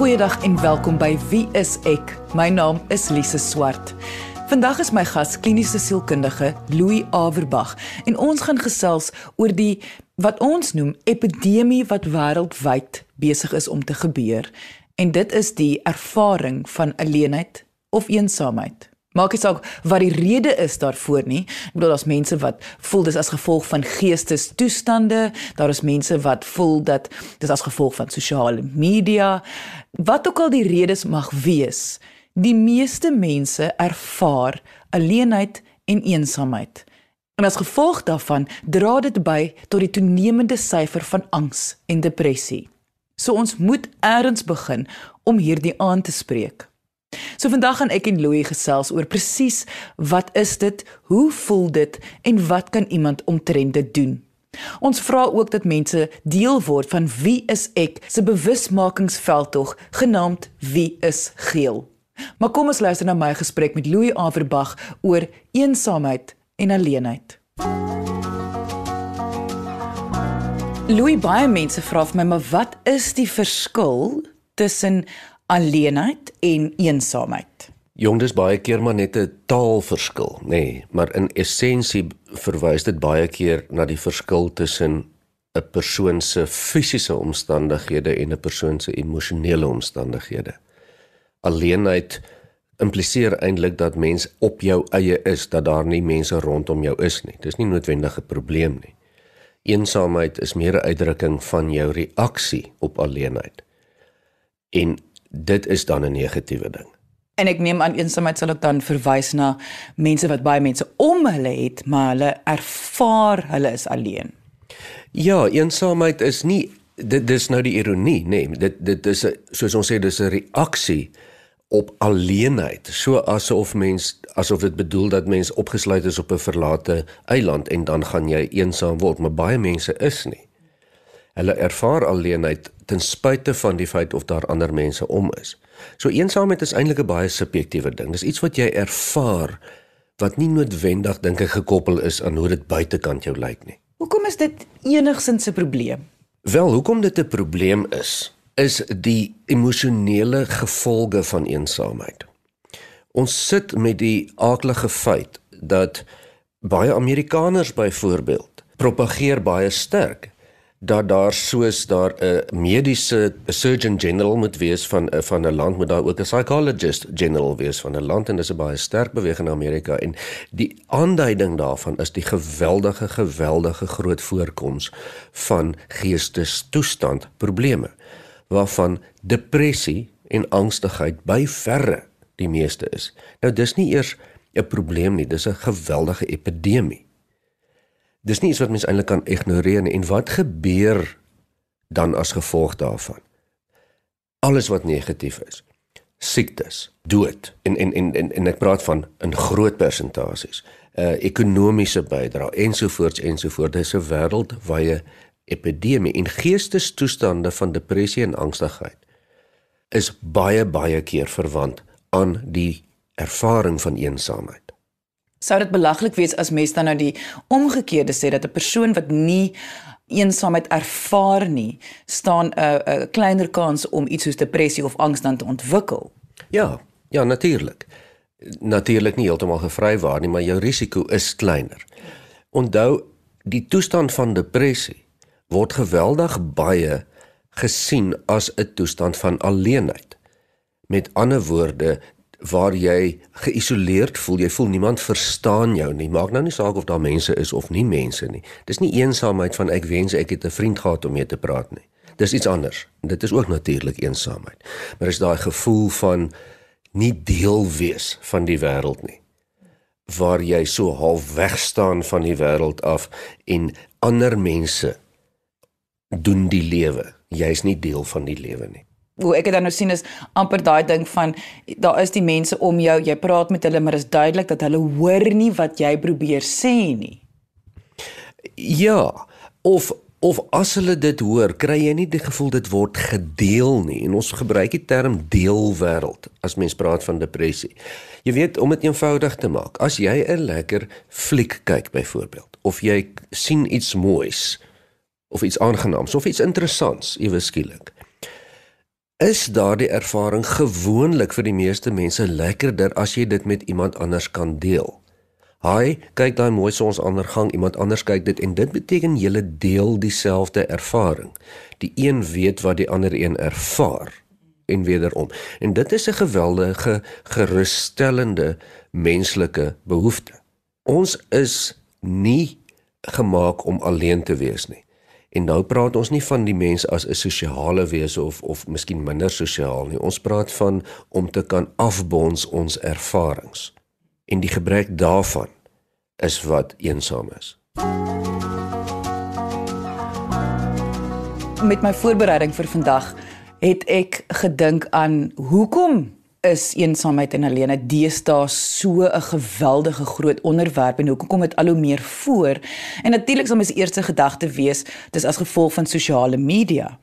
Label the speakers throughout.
Speaker 1: Goeiedag en welkom by Wie is ek? My naam is Lise Swart. Vandag is my gas kliniese sielkundige Louis Averbag en ons gaan gesels oor die wat ons noem epidemie wat wêreldwyd besig is om te gebeur en dit is die ervaring van alleenheid of eensaamheid. Maak nie saak wat die rede is daarvoor nie. Ek bedoel daar's mense wat voel dis as gevolg van geestestoestande, daar is mense wat voel dat dis as gevolg van sosiale media. Wat ook al die redes mag wees, die meeste mense ervaar alleenheid en eensaamheid. En as gevolg daarvan dra dit by tot die toenemende syfer van angs en depressie. So ons moet eers begin om hierdie aan te spreek. So vandag gaan ek en Louie gesels oor presies wat is dit, hoe voel dit en wat kan iemand omtrent dit doen. Ons vra ook dat mense deel word van wie is ek se bewusmakingsveldtog genaamd wie is geel. Maar kom ons luister na my gesprek met Louis Averbag oor eensaamheid en alleenheid. Louis baie mense vra vir my maar wat is die verskil tussen alleenheid en eensaamheid.
Speaker 2: Jong, dis baie keer maar net 'n taalverskil, nê, nee, maar in essensie verwys dit baie keer na die verskil tussen 'n persoon se fisiese omstandighede en 'n persoon se emosionele omstandighede. Alleenheid impliseer eintlik dat mens op jou eie is, dat daar nie mense rondom jou is nie. Dis nie noodwendig 'n probleem nie. Eensaamheid is meer 'n uitdrukking van jou reaksie op alleenheid. En dit is dan 'n negatiewe ding.
Speaker 1: En ek neem aan eensaamheid sal ook dan verwys na mense wat baie mense om hulle het, maar hulle ervaar hulle is alleen.
Speaker 2: Ja, eensaamheid is nie dit dis nou die ironie, nê. Nee, dit dit is soos ons sê dis 'n reaksie op alleenheid. So asof mens asof dit bedoel dat mens opgesluit is op 'n verlate eiland en dan gaan jy eensaam word, maar baie mense is nie. Hulle ervaar alleenheid ten spyte van die feit of daar ander mense om is. So eensaamheid is eintlik 'n baie subjektiewe ding. Dis iets wat jy ervaar wat nie noodwendig dink ek gekoppel is aan hoe dit buitekant jou lyk nie.
Speaker 1: Hoekom is dit enigsins 'n probleem?
Speaker 2: Wel, hoekom dit 'n probleem is, is die emosionele gevolge van eensaamheid. Ons sit met die aardige feit dat baie Amerikaners byvoorbeeld propageer baie sterk dat daar soos daar 'n mediese surgeon general moet wees van eh, van 'n land moet daar ook 'n psychologist general wees van 'n land en dis 'n baie sterk beweging in Amerika en die aanduiding daarvan is die geweldige geweldige groot voorkoms van geestestoestand probleme waarvan depressie en angstigheid by verre die meeste is. Nou dis nie eers 'n probleem nie, dis 'n geweldige epidemie. Dis nie iets wat mens eintlik kan ignoreer nie. En wat gebeur dan as gevolg daarvan? Alles wat negatief is. Siektes, dood en en en en, en ek praat van in groot persentasies. Uh ekonomiese bydrae ensovoorts ensovoorts. Dis 'n wêreldwye epidemie en geestestoestande van depressie en angstigheid is baie baie keer verwant aan die ervaring van eensaamheid
Speaker 1: sou dit belaglik wees as mens dan nou die omgekeerde sê dat 'n persoon wat nie eensaamheid ervaar nie, staan 'n 'n kleiner kans om iets soos depressie of angs dan te ontwikkel.
Speaker 2: Ja, ja natuurlik. Natuurlik nie heeltemal gevrywaar nie, maar jou risiko is kleiner. Onthou, die toestand van depressie word geweldig baie gesien as 'n toestand van alleenheid. Met ander woorde, waar jy geïsoleerd voel, jy voel niemand verstaan jou nie. Maak nou nie saak of daar mense is of nie mense nie. Dis nie eensaamheid van ek wens ek het 'n vriend gehad om mee te praat nie. Dis iets anders. Dit is ook natuurlik eensaamheid. Maar is daai gevoel van nie deel wees van die wêreld nie. Waar jy so half weg staan van die wêreld af en ander mense doen die lewe. Jy's nie deel van die lewe nie
Speaker 1: hoe ek dit dan nou sien is amper daai ding van daar is die mense om jou, jy praat met hulle maar is duidelik dat hulle hoor nie wat jy probeer sê nie.
Speaker 2: Ja, of of as hulle dit hoor, kry jy nie die gevoel dit word gedeel nie en ons gebruik die term deelwêreld as mens praat van depressie. Jy weet om dit eenvoudig te maak, as jy 'n lekker fliek kyk byvoorbeeld of jy sien iets moois of iets aangenaams of iets interessants ewe skielik is daardie ervaring gewoonlik vir die meeste mense lekkerder as jy dit met iemand anders kan deel. Haai, kyk daai mooi sonsondergang, iemand anders kyk dit en dit beteken julle deel dieselfde ervaring. Die een weet wat die ander een ervaar en wederom. En dit is 'n geweldige gerusstellende menslike behoefte. Ons is nie gemaak om alleen te wees nie. En nou praat ons nie van die mens as 'n sosiale wese of of miskien minder sosiaal nie. Ons praat van om te kan afbonds ons ervarings. En die gebrek daarvan is wat eensaam is.
Speaker 1: Met my voorbereiding vir vandag het ek gedink aan hoekom is eensaamheid en alleen deesdae so 'n geweldige groot onderwerp en hoekom kom dit al hoe meer voor? En natuurlik sal my eerste gedagte wees dis as gevolg van sosiale media.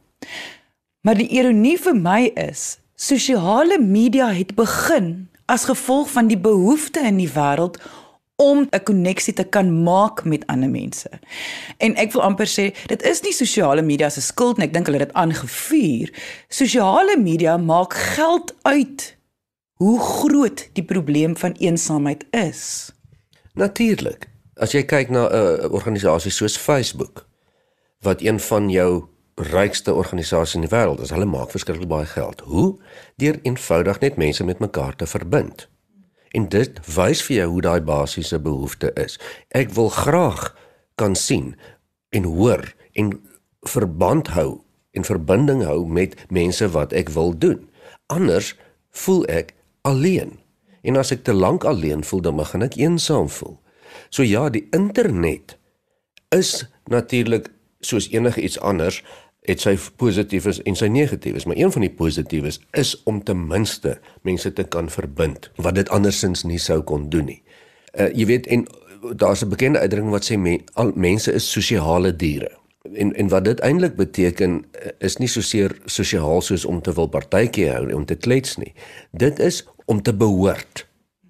Speaker 1: Maar die ironie vir my is, sosiale media het begin as gevolg van die behoefte in die wêreld om 'n koneksie te kan maak met ander mense. En ek wil amper sê, dit is nie sosiale media se skuld nie, ek dink hulle het dit aangevuur. Sosiale media maak geld uit hoe groot die probleem van eensaamheid is.
Speaker 2: Natuurlik. As jy kyk na 'n uh, organisasie soos Facebook wat een van jou rykste organisasies in die wêreld is, hulle maak verskriklik baie geld. Hoe? Deur eenvoudig net mense met mekaar te verbind. En dit wys vir jou hoe daai basiese behoefte is. Ek wil graag kan sien en hoor en verband hou en verbinding hou met mense wat ek wil doen. Anders voel ek alleen. En as ek te lank alleen voel, dan begin ek eensaam voel. So ja, die internet is natuurlik soos enige iets anders het sy positiefes en sy negatiefes, maar een van die positiefes is om ten minste mense te kan verbind wat dit andersins nie sou kon doen nie. Uh jy weet en daar's 'n bekende uitdrukking wat sê men, al mense is sosiale diere. En en wat dit eintlik beteken eh, is nie so seer sosiaal soos om te wil partytjie hou om te klets nie. Dit is om te behoort.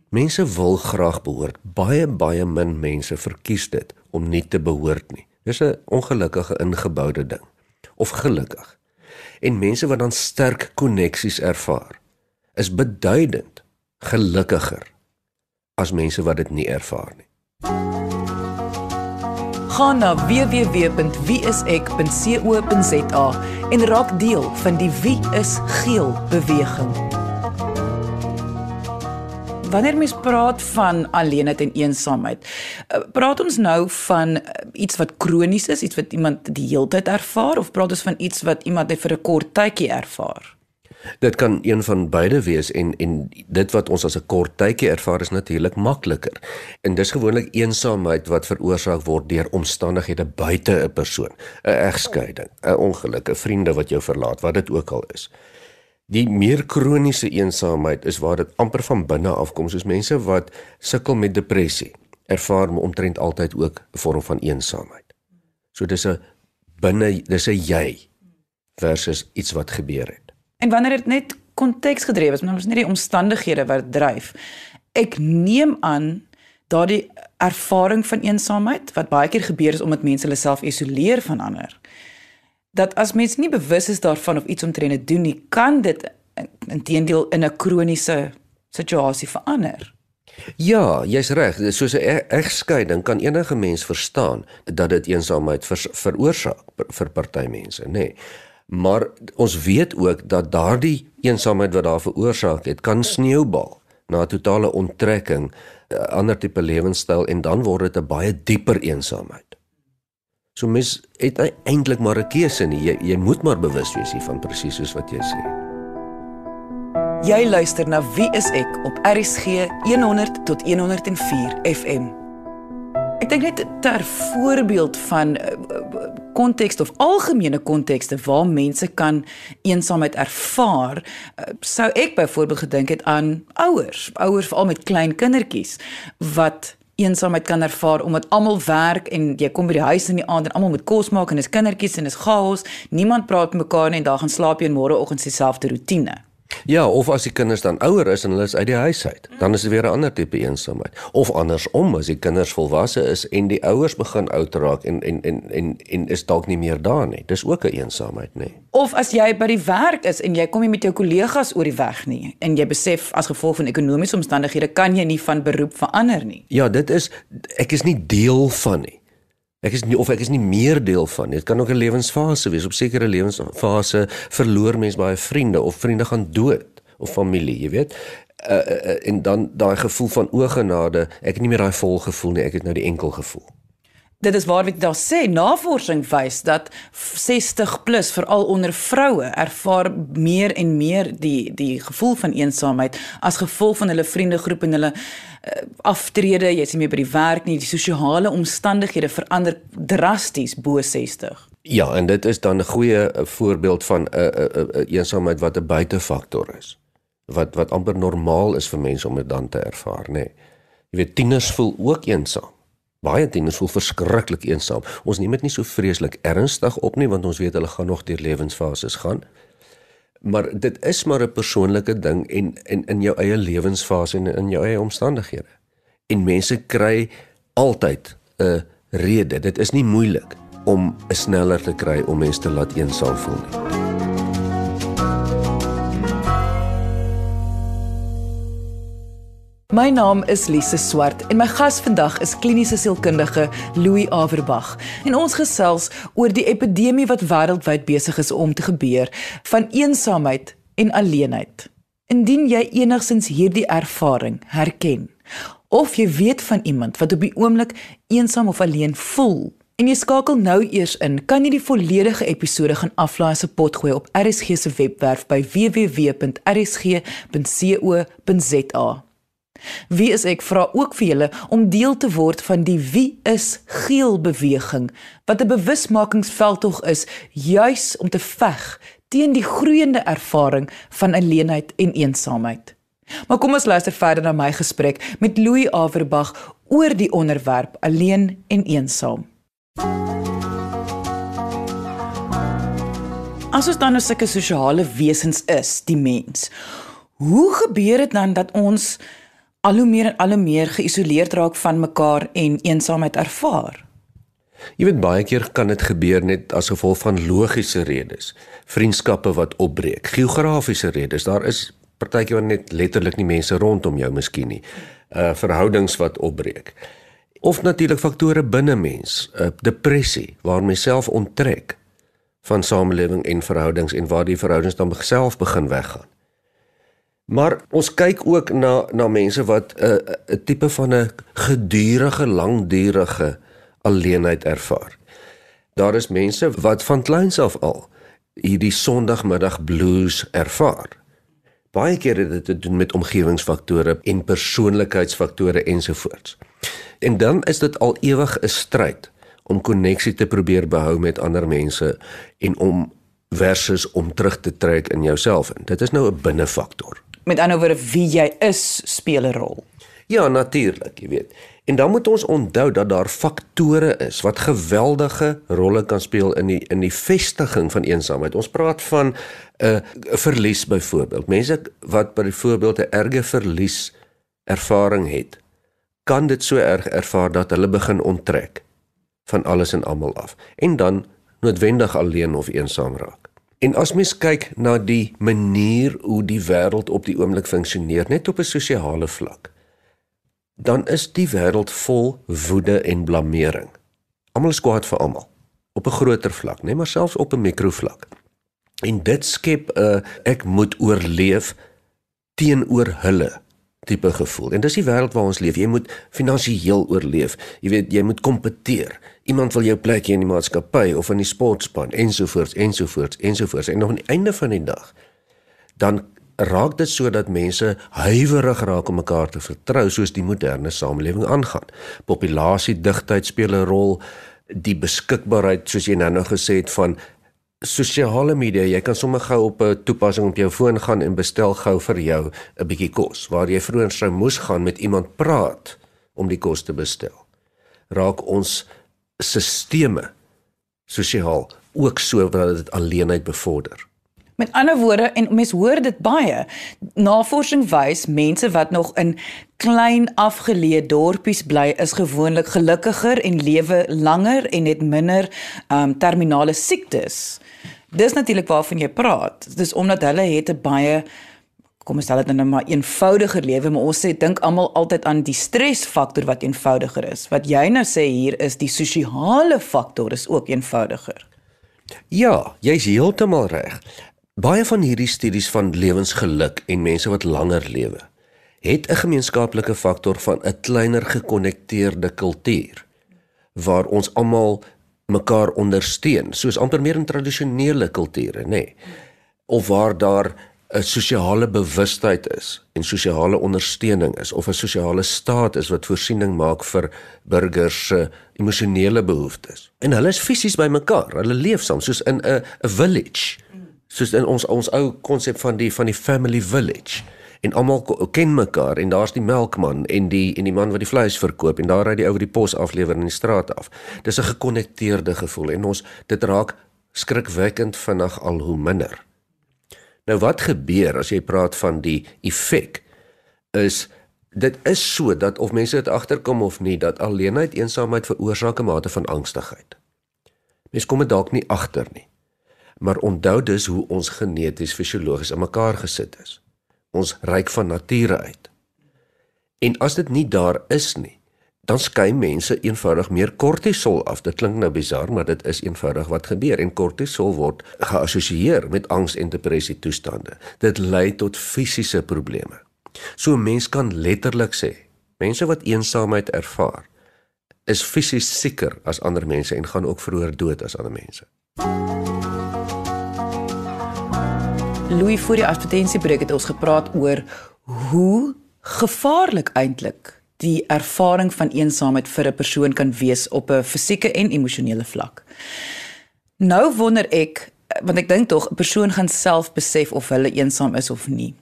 Speaker 2: Mense wil graag behoort. Baie baie min mense verkies dit om nie te behoort nie. Dis 'n ongelukkige ingeboude ding. Of gelukkig. En mense wat dan sterk koneksies ervaar, is beduidend gelukkiger as mense wat dit nie ervaar nie.
Speaker 1: Gaan na www.wieisek.co.za en raak deel van die Wie is Geel beweging wanneer mens praat van alleenheid en eensaamheid, eh, praat ons nou van eh, iets wat kronies is, iets wat iemand die hele tyd ervaar of praat ons van iets wat iemand net vir 'n kort tydjie ervaar?
Speaker 2: Dit kan een van beide wees en en dit wat ons as 'n kort tydjie ervaar is natuurlik makliker. En dis gewoonlik eensaamheid wat veroorsaak word deur omstandighede buite 'n persoon, 'n egskeiding, 'n ongeluk, 'n vriende wat jou verlaat, wat dit ook al is. Die meer kroniese eensaamheid is waar dit amper van binne afkom, soos mense wat sukkel met depressie, ervaar omtrent altyd ook 'n vorm van eensaamheid. So dis 'n binne dis 'n jy versus iets wat gebeur het.
Speaker 1: En wanneer dit net konteks gedrewe is, maar ons nie die omstandighede wat dryf. Ek neem aan daardie ervaring van eensaamheid wat baie keer gebeur is omdat mense hulle self isoleer van ander dat as mens nie bewus is daarvan of iets omtrent dit doen nie, kan dit intedeel in 'n kroniese situasie verander.
Speaker 2: Ja, jy's reg. Soos 'n e-, egskeiding kan enige mens verstaan dat dit eensaamheid ver, veroorsaak vir party mense, nê. Nee. Maar ons weet ook dat daardie eensaamheid wat daar veroorsaak het, kan sneeubal na totale onttrekking, 'n ander tipe lewenstyl en dan word dit 'n baie dieper eensaamheid. So mens het eintlik maar 'n keuse nie. Jy jy moet maar bewus wees hiervan presies soos wat jy sê.
Speaker 1: Jy luister na Wie is ek op RSG 100 tot 104 FM. Ek dink net ter voorbeeld van eh, konteks uh, of algemene kontekste waar mense kan eensaamheid ervaar, sou ek byvoorbeeld gedink het aan ouers, ouers veral met klein kindertjies wat eensaamheid kan ervaar omdat almal werk en jy kom by die huis in die aand en almal moet kos maak en dis kindertjies en dis chaos. Niemand praat mekaar nie en daar gaan slaap jy en môreoggend dieselfde rotine.
Speaker 2: Ja, of as die kinders dan ouer is en hulle is uit die huis uit, dan is dit weer 'n ander tipe eensaamheid. Of andersom, as die kinders volwasse is en die ouers begin oud raak en en en en en is dalk nie meer daar nie. Dis ook 'n eensaamheid, nê.
Speaker 1: Of as jy by die werk is en jy kom nie met jou kollegas oor die weg nie en jy besef as gevolg van ekonomiese omstandighede kan jy nie van beroep verander nie.
Speaker 2: Ja, dit is ek is nie deel van nie. Ek is nie of ek is nie meer deel van dit kan ook 'n lewensfase wees. Op sekere lewensfase verloor mens baie vriende of vriende gaan dood of familie jy weet. Uh, uh, en dan daai gevoel van ogenade ek het nie meer daai vol gevoel nie ek het nou die enkel gevoel
Speaker 1: Dit is waar wat daar sê navorsing wys dat 60 plus veral onder vroue ervaar meer en meer die die gevoel van eensaamheid as gevolg van hulle vriendegroep en hulle uh, aftrede, jy sien meer by die werk nie, die sosiale omstandighede verander drasties bo 60.
Speaker 2: Ja, en dit is dan 'n goeie eh, voorbeeld van 'n uh, 'n uh, uh, eensaamheid wat 'n buitefaktor is. Wat wat amper normaal is vir mense om dit dan te ervaar, nê. Nee. Jy weet tieners voel ook eensaam. Baie tieners voel verskriklik eensaam. Ons neem dit nie so vreeslik ernstig op nie want ons weet hulle gaan nog deur lewensfases gaan. Maar dit is maar 'n persoonlike ding en in in jou eie lewensfase en in jou eie omstandighede. En mense kry altyd 'n rede. Dit is nie moeilik om 'n sneller te kry om mense te laat eensaam voel nie.
Speaker 1: My naam is Lise Swart en my gas vandag is kliniese sielkundige Louis Averbag. En ons gesels oor die epidemie wat wêreldwyd besig is om te gebeur van eensaamheid en alleenheid. Indien jy enigsins hierdie ervaring herken of jy weet van iemand wat op die oomblik eensaam of alleen voel en jy skakel nou eers in, kan jy die volledige episode gaan aflaai se pot gooi op RSG se webwerf by www.rsg.co.za. Wie is ek vra ook vir julle om deel te word van die Wie is Geel beweging wat 'n bewusmakingsveldtog is juis om te veg teen die groeiende ervaring van alleenheid en eensaamheid. Maar kom ons luister verder na my gesprek met Louis Averbag oor die onderwerp alleen en eensaam. As ons dan 'n nou sulke sosiale wesens is, die mens. Hoe gebeur dit dan dat ons al hoe meer en al hoe meer geïsoleerd raak van mekaar en eensaamheid ervaar.
Speaker 2: Jy weet baie keer kan dit gebeur net as gevolg van logiese redes, vriendskappe wat opbreek, geografiese redes. Daar is partykeer net letterlik nie mense rondom jou miskien nie. Uh verhoudings wat opbreek. Of natuurlik faktore binne mens, uh, depressie waar mens self onttrek van samelewing en verhoudings en waar die verhoudings dan self begin weggaan. Maar ons kyk ook na na mense wat 'n uh, 'n uh, tipe van 'n gedurende, langdurige alleenheid ervaar. Daar is mense wat van kleins af al hierdie Sondagmiddag blues ervaar. Baie keer het dit te doen met omgewingsfaktore en persoonlikheidsfaktore ensovoorts. En dan is dit al ewig 'n stryd om koneksie te probeer behou met ander mense en om versus om terug te trek in jouself. Dit is nou 'n binnefaktor.
Speaker 1: Met ander woorde wie jy is speel 'n rol.
Speaker 2: Ja, natuurlik, jy weet. En dan moet ons onthou dat daar faktore is wat geweldige rolle kan speel in die in die vestiging van eensaamheid. Ons praat van 'n uh, verlies byvoorbeeld. Mense wat byvoorbeeld 'n erge verlies ervaring het, kan dit so erg ervaar dat hulle begin onttrek van alles en almal af en dan noodwendig alleen of eensaam raak. En as mens kyk na die manier hoe die wêreld op die oomblik funksioneer net op 'n sosiale vlak, dan is die wêreld vol woede en blameering. Almal is kwaad vir almal op 'n groter vlak, net maar selfs op 'n mikrovlak. En dit skep 'n uh, ek moet oorleef teenoor hulle tipe gevoel. En dis die wêreld waar ons leef. Jy moet finansiëel oorleef. Jy weet, jy moet kompeteer. Iemand wil jou plek in die maatskappy of in die sportspan ensovoorts ensovoorts ensovoorts. En nog aan die einde van die dag dan raak dit sodat mense huiwerig raak om mekaar te vertrou soos die moderne samelewing aangaan. Populasiedigtheid speel 'n rol, die beskikbaarheid soos jy nou-nou gesê het van sosiale media, jy kan sommer gou op 'n toepassing op jou foon gaan en bestel gou vir jou 'n bietjie kos waar jy vroeër sou moes gaan met iemand praat om die kos te bestel. Raak ons sisteme sosiaal ook so dat dit alleenheid bevorder.
Speaker 1: Met ander woorde en mense hoor dit baie. Navorsing wys mense wat nog in klein afgeleë dorpies bly is gewoonlik gelukkiger en lewe langer en het minder um terminale siektes. Dis natuurlik waarvan jy praat. Dis omdat hulle het 'n baie kom ons stel dit nou maar eenvoudiger lewe, maar ons sê dink almal altyd aan die stresfaktor wat eenvoudiger is. Wat jy nou sê hier is die sosiale faktor is ook eenvoudiger.
Speaker 2: Ja, jy's heeltemal reg. Baie van hierdie studies van lewensgeluk en mense wat langer lewe, het 'n gemeenskaplike faktor van 'n kleiner gekonnekteerde kultuur waar ons almal mekaar ondersteun, soos amper meer in tradisionele kulture, nê. Nee. Of waar daar 'n sosiale bewustheid is en sosiale ondersteuning is of 'n sosiale staat is wat voorsiening maak vir burgers se emosionele behoeftes. En hulle is fisies by mekaar. Hulle leef saam soos in 'n 'n village soos in ons ons ou konsep van die van die family village en almal ken mekaar en daar's die melkman en die en die man wat die vleis verkoop en daar ry die ou wat die pos aflewer in die straat af. Dis 'n gekonnekteerde gevoel en ons dit raak skrikwekkend vinnig al hoe minder. Nou wat gebeur as jy praat van die effek is dit is so dat of mense dit agterkom of nie dat alleenheid eensaamheid veroorsaak 'n mate van angstigheid. Mense kom dit dalk nie agter nie maar onthou dus hoe ons geneties fisiologies in mekaar gesit is. Ons ryk van nature uit. En as dit nie daar is nie, dan skei mense eenvoudig meer kortisol af. Dit klink nou bizar, maar dit is eenvoudig wat gebeur en kortisol word geassosieer met angs en depressie toestande. Dit lei tot fisiese probleme. So 'n mens kan letterlik sê, mense wat eensaamheid ervaar, is fisies sieker as ander mense en gaan ook vroeër dood as ander mense.
Speaker 1: Louis voor die advertensiebreek het ons gepraat oor hoe gevaarlik eintlik die ervaring van eensaamheid vir 'n persoon kan wees op 'n fisieke en emosionele vlak. Nou wonder ek, want ek dink tog 'n persoon gaan self besef of hulle eensaam is of nie.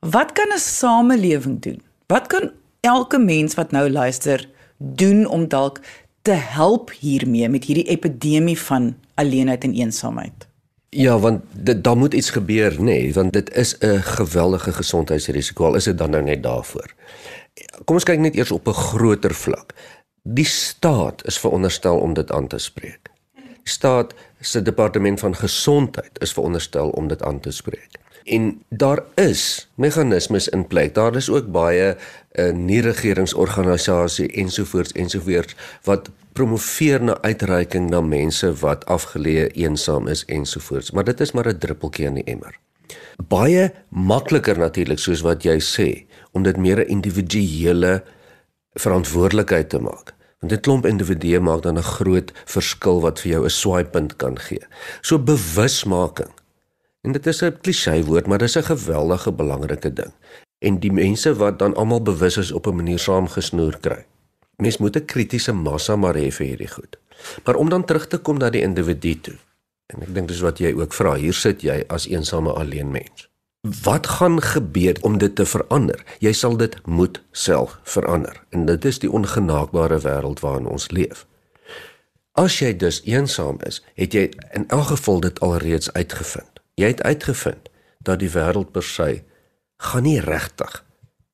Speaker 1: Wat kan 'n samelewing doen? Wat kan elke mens wat nou luister doen om dalk te help hiermee met hierdie epidemie van alleenheid en eensaamheid?
Speaker 2: Ja, want dit dan moet iets gebeur, nê, nee, want dit is 'n geweldige gesondheidsrisiko al is dit dan nou net daarvoor. Kom ons kyk net eers op 'n groter vlak. Die staat is veronderstel om dit aan te spreek. Die staat se departement van gesondheid is veronderstel om dit aan te spreek. En daar is meganismes in plek. Daar is ook baie 'n uh, eh, nie-regeringsorganisasie ensovoorts ensovoorts wat promoveer na uitreiking na mense wat afgeleë, eensaam is ensovoorts, maar dit is maar 'n druppeltjie in die emmer. Baie makliker natuurlik soos wat jy sê om dit meer 'n individuele verantwoordelikheid te maak. Want dit klomp individue maak dan 'n groot verskil wat vir jou 'n swaaipunt kan gee. So bewusmaking. En dit is 'n klisjé woord, maar dit is 'n geweldige belangrike ding. En die mense wat dan almal bewus is op 'n manier saamgesnoer kry mens moet 'n kritiese massa maar hê vir hierdie goed. Maar om dan terug te kom na die individu toe. En ek dink dis wat jy ook vra. Hier sit jy as eensame alleen mens. Wat gaan gebeur om dit te verander? Jy sal dit moet self verander. En dit is die ongenaakbare wêreld waarin ons leef. As jy dus eensaam is, het jy in elk geval dit alreeds uitgevind. Jy het uitgevind dat die wêreld per se gaan nie regtig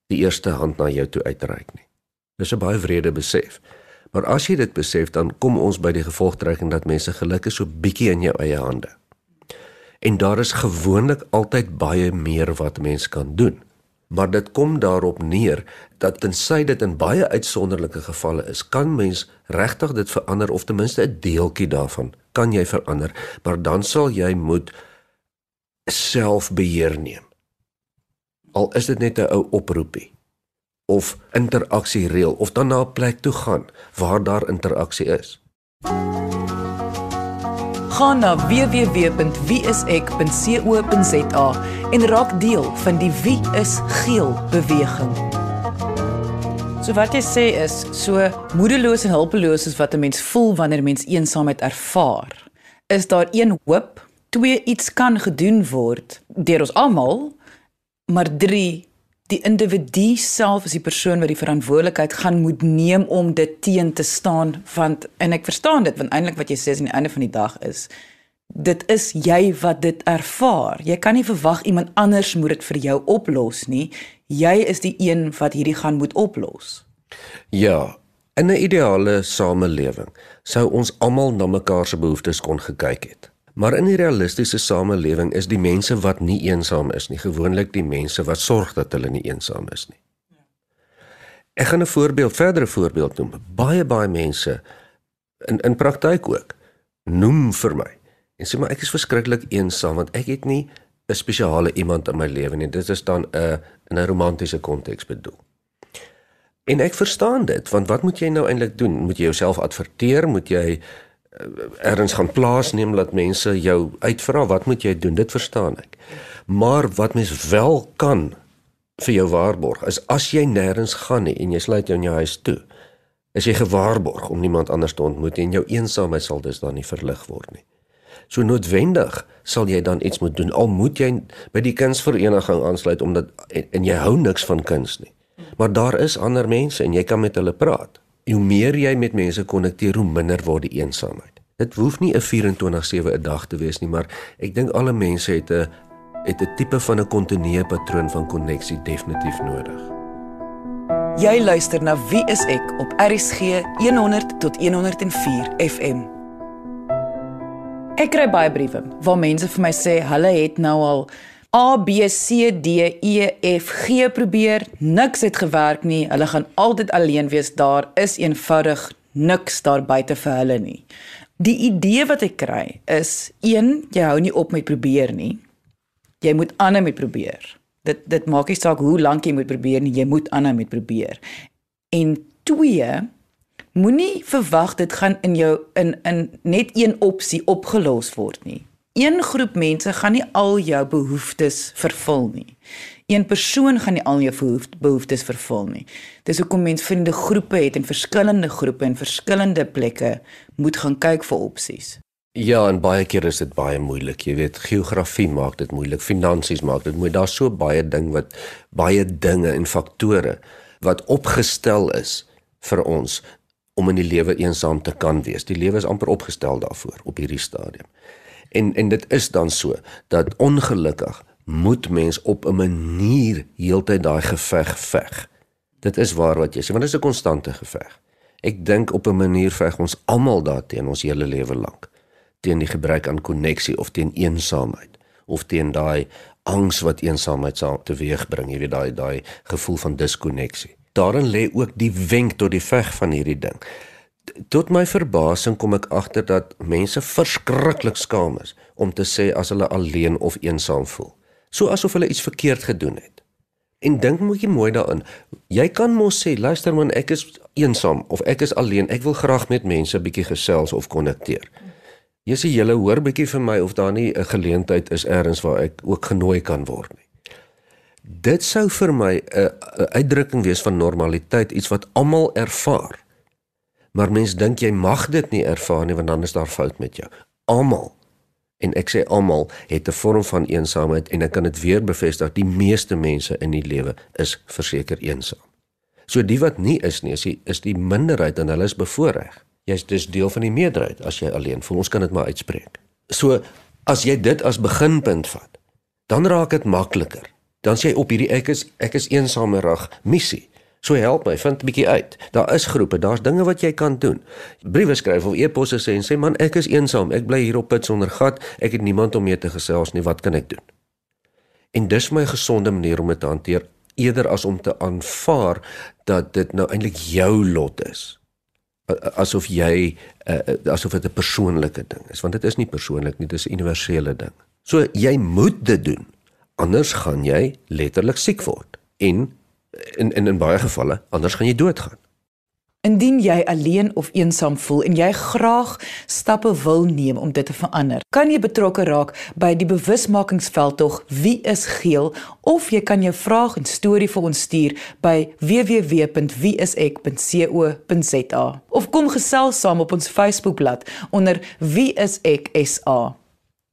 Speaker 2: die eerste hand na jou toe uitreik nie. Dis 'n baie wrede besef. Maar as jy dit besef, dan kom ons by die gevolgtrekking dat mense geluk is so bietjie in jou eie hande. En daar is gewoonlik altyd baie meer wat mens kan doen. Maar dit kom daarop neer dat tensy dit in baie uitsonderlike gevalle is, kan mens regtig dit verander of ten minste 'n deeltjie daarvan kan jy verander, maar dan sal jy moet selfbeheer neem. Al is dit net 'n ou oproepie of interaksie reël of dan na 'n plek toe gaan waar daar interaksie is.
Speaker 1: Gaan na www.wieisek.co.za en raak deel van die Wie is Geel beweging. So wat jy sê is so moedeloos en hulpeloos as wat 'n mens voel wanneer mens eensaamheid ervaar. Is daar een hoop, twee iets kan gedoen word deur ons almal, maar drie die individu self is die persoon wat die verantwoordelikheid gaan moet neem om dit teen te staan want en ek verstaan dit want eintlik wat jy sê is aan die einde van die dag is dit is jy wat dit ervaar. Jy kan nie verwag iemand anders moet dit vir jou oplos nie. Jy is die een wat hierdie gaan moet oplos.
Speaker 2: Ja, in 'n ideale samelewing sou ons almal na mekaar se behoeftes kon gekyk het. Maar in die realistiese samelewing is die mense wat nie eensaam is nie, gewoonlik die mense wat sorg dat hulle nie eensaam is nie. Ek gaan 'n voorbeeld, verdere voorbeeld noem. Baie baie mense in in praktyk ook noem vir my en sê maar ek is verskriklik eensaam want ek het nie 'n spesiale iemand in my lewe nie. Dit is dan 'n in 'n romantiese konteks bedoel. En ek verstaan dit, want wat moet jy nou eintlik doen? Moet jy jouself adverteer? Moet jy ergens gaan plaasneem dat mense jou uitvra? Wat moet jy doen? Dit verstaan ek. Maar wat mens wel kan vir jou waarborg is as jy nêrens gaan nie en jy sluit jou in jou huis toe, is jy gewaarborg om niemand anders te ontmoet en jou eensaamheid sal dus dan nie verlig word nie. So noodwendig sal jy dan iets moet doen. Al moet jy by die kunsvereniging aansluit omdat en, en jy hou niks van kuns nie. Maar daar is ander mense en jy kan met hulle praat. Hoe meer jy met mense konnekteer, hoe minder word die eensaamheid. Dit hoef nie 'n 24/7 'n dag te wees nie, maar ek dink alle mense het 'n het 'n tipe van 'n kontinuë patroon van koneksie definitief nodig.
Speaker 1: Jy luister na Wie is ek op RCG 100 tot 104 FM. Ek kry baie briewe waar mense vir my sê hulle het nou al A B C D E F G probeer, niks het gewerk nie. Hulle gaan altyd alleen wees. Daar is eenvoudig niks daar buite vir hulle nie. Die idee wat ek kry is 1 jy hou nie op met probeer nie. Jy moet aanhou met probeer. Dit dit maak nie saak hoe lank jy moet probeer nie, jy moet aanhou met probeer. En 2 Moenie verwag dit gaan in jou in in net een opsie opgelos word nie. Een groep mense gaan nie al jou behoeftes vervul nie. Een persoon gaan nie al jou behoeftes vervul nie. Dis hoekom mense vriende groepe het en verskillende groepe en verskillende plekke moet gaan kyk vir opsies.
Speaker 2: Ja, en baie keer is dit baie moeilik. Jy weet, geografie maak dit moeilik, finansies maak dit moeilik. Daar's so baie ding wat baie dinge en faktore wat opgestel is vir ons om in die lewe eensaam te kan wees. Die lewe is amper opgestel daarvoor op hierdie stadium. En en dit is dan so dat ongelukkig moet mens op 'n manier heeltyd daai geveg veg. Dit is waar wat jy sê, want dit is 'n konstante geveg. Ek dink op 'n manier veg ons almal daarteen ons hele lewe lank teen die gebrek aan koneksie of teen eensaamheid of teen daai angs wat eensaamheid sal teweegbring, jy weet daai daai gevoel van diskonneksie daarin lê ook die wenk tot die veg van hierdie ding. Tot my verbasing kom ek agter dat mense verskriklik skaam is om te sê as hulle alleen of eensaam voel. So asof hulle iets verkeerd gedoen het. En dink moet jy mooi daarin. Jy kan mos sê, luister man, ek is eensaam of ek is alleen. Ek wil graag met mense 'n bietjie gesels of konnekteer. Jy sê jy hoor bietjie vir my of daar nie 'n geleentheid is elders waar ek ook genooi kan word nie. Dit sou vir my 'n uitdrukking wees van normaliteit, iets wat almal ervaar. Maar mense dink jy mag dit nie ervaar nie want dan is daar fout met jou. Almal en ek sê almal het 'n vorm van eensaamheid en ek kan dit weer bevestig, die meeste mense in die lewe is verseker eensaam. So die wat nie is nie, is die, is die minderheid en hulle is bevoordeel. Jy's dus deel van die meerderheid as jy alleen voel. Ons kan dit maar uitspreek. So as jy dit as beginpunt vat, dan raak dit makliker dan sê jy op hierdie ek is ek is eensamerig missie. So help my, vind 'n bietjie uit. Daar is groepe, daar's dinge wat jy kan doen. Briewe skryf of e-posse sê en sê man, ek is eensaam. Ek bly hier op put sonder gat. Ek het niemand om mee te gesels nie. Wat kan ek doen? En dis my gesonde manier om dit te hanteer eerder as om te aanvaar dat dit nou eintlik jou lot is. Asof jy uh, asof dit 'n persoonlike ding is, want dit is nie persoonlik nie, dit is 'n universele ding. So jy moet dit doen anders gaan jy letterlik siek word en in in in baie gevalle anders gaan jy doodgaan.
Speaker 1: Indien jy alleen of eensaam voel en jy graag stappe wil neem om dit te verander, kan jy betrokke raak by die bewusmakingsveldtog Wie is geel of jy kan jou vraag en storie vir ons stuur by www.wieisek.co.za of kom gesels saam op ons Facebookblad onder Wie is ek SA.